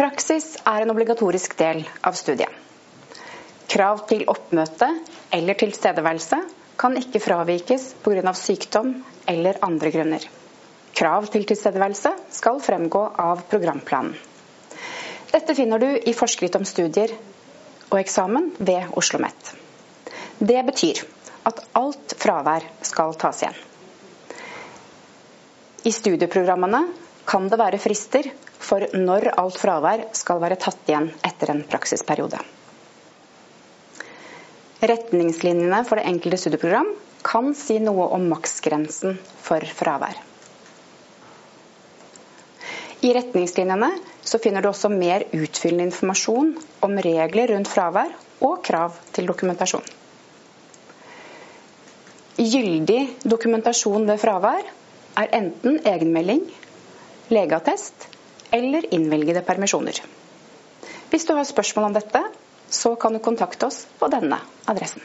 Praksis er en obligatorisk del av studiet. Krav til oppmøte eller tilstedeværelse kan ikke fravikes pga. sykdom eller andre grunner. Krav til tilstedeværelse skal fremgå av programplanen. Dette finner du i forskrift om studier og eksamen ved Oslo OsloMet. Det betyr at alt fravær skal tas igjen. I studieprogrammene kan det være frister for når alt fravær skal være tatt igjen etter en praksisperiode. Retningslinjene for det enkelte studieprogram kan si noe om maksgrensen for fravær. I retningslinjene finner du også mer utfyllende informasjon om regler rundt fravær og krav til dokumentasjon. Gyldig dokumentasjon ved fravær er enten egenmelding, legeattest eller innvilgede permisjoner. Hvis du har spørsmål om dette, så kan du kontakte oss på denne adressen.